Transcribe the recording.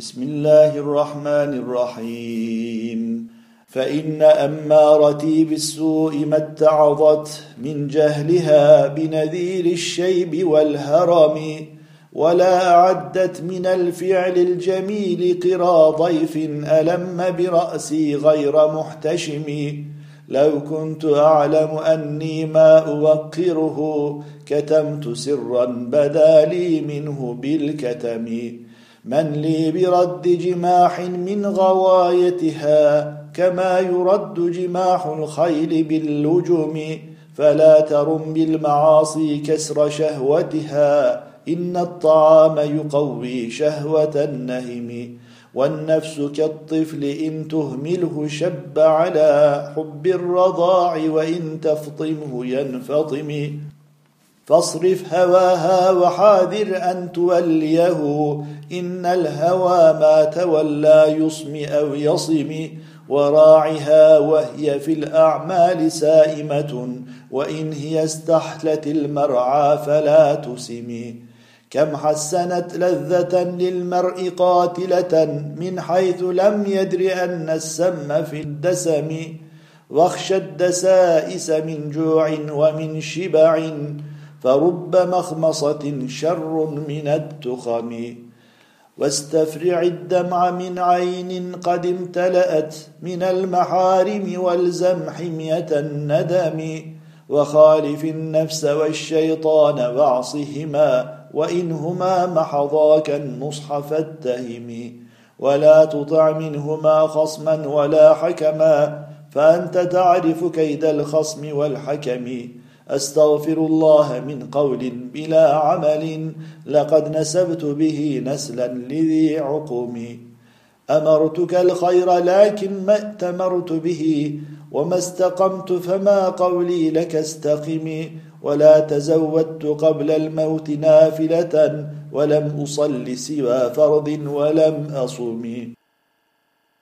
بسم الله الرحمن الرحيم فإن أمارتي بالسوء ما اتعظت من جهلها بنذير الشيب والهرم ولا أعدت من الفعل الجميل قرى ضيف ألم برأسي غير محتشم لو كنت أعلم أني ما أوقره كتمت سرا بدا لي منه بالكتم من لي برد جماح من غوايتها كما يرد جماح الخيل باللجم فلا ترم بالمعاصي كسر شهوتها إن الطعام يقوي شهوة النهم والنفس كالطفل إن تهمله شب على حب الرضاع وإن تفطمه ينفطم فاصرف هواها وحاذر أن توليه. إن الهوى ما تولى يصم أو يصم وراعها وهي في الأعمال سائمة. وإن هي استحلت المرعى فلا تسم. كم حسنت لذة للمرء قاتلة من حيث لم يدر أن السم في الدسم. واخشى الدسائس من جوع ومن شبع. فرب مخمصة شر من التخم واستفرع الدمع من عين قد امتلأت من المحارم والزم حمية الندم وخالف النفس والشيطان واعصهما وإنهما محضاك النصح فاتهم ولا تطع منهما خصما ولا حكما فأنت تعرف كيد الخصم والحكم. أستغفر الله من قول بلا عمل لقد نسبت به نسلا لذي عقم. أمرتك الخير لكن ما ائتمرت به وما استقمت فما قولي لك استقم. ولا تزودت قبل الموت نافلة ولم أصل سوى فرض ولم أصم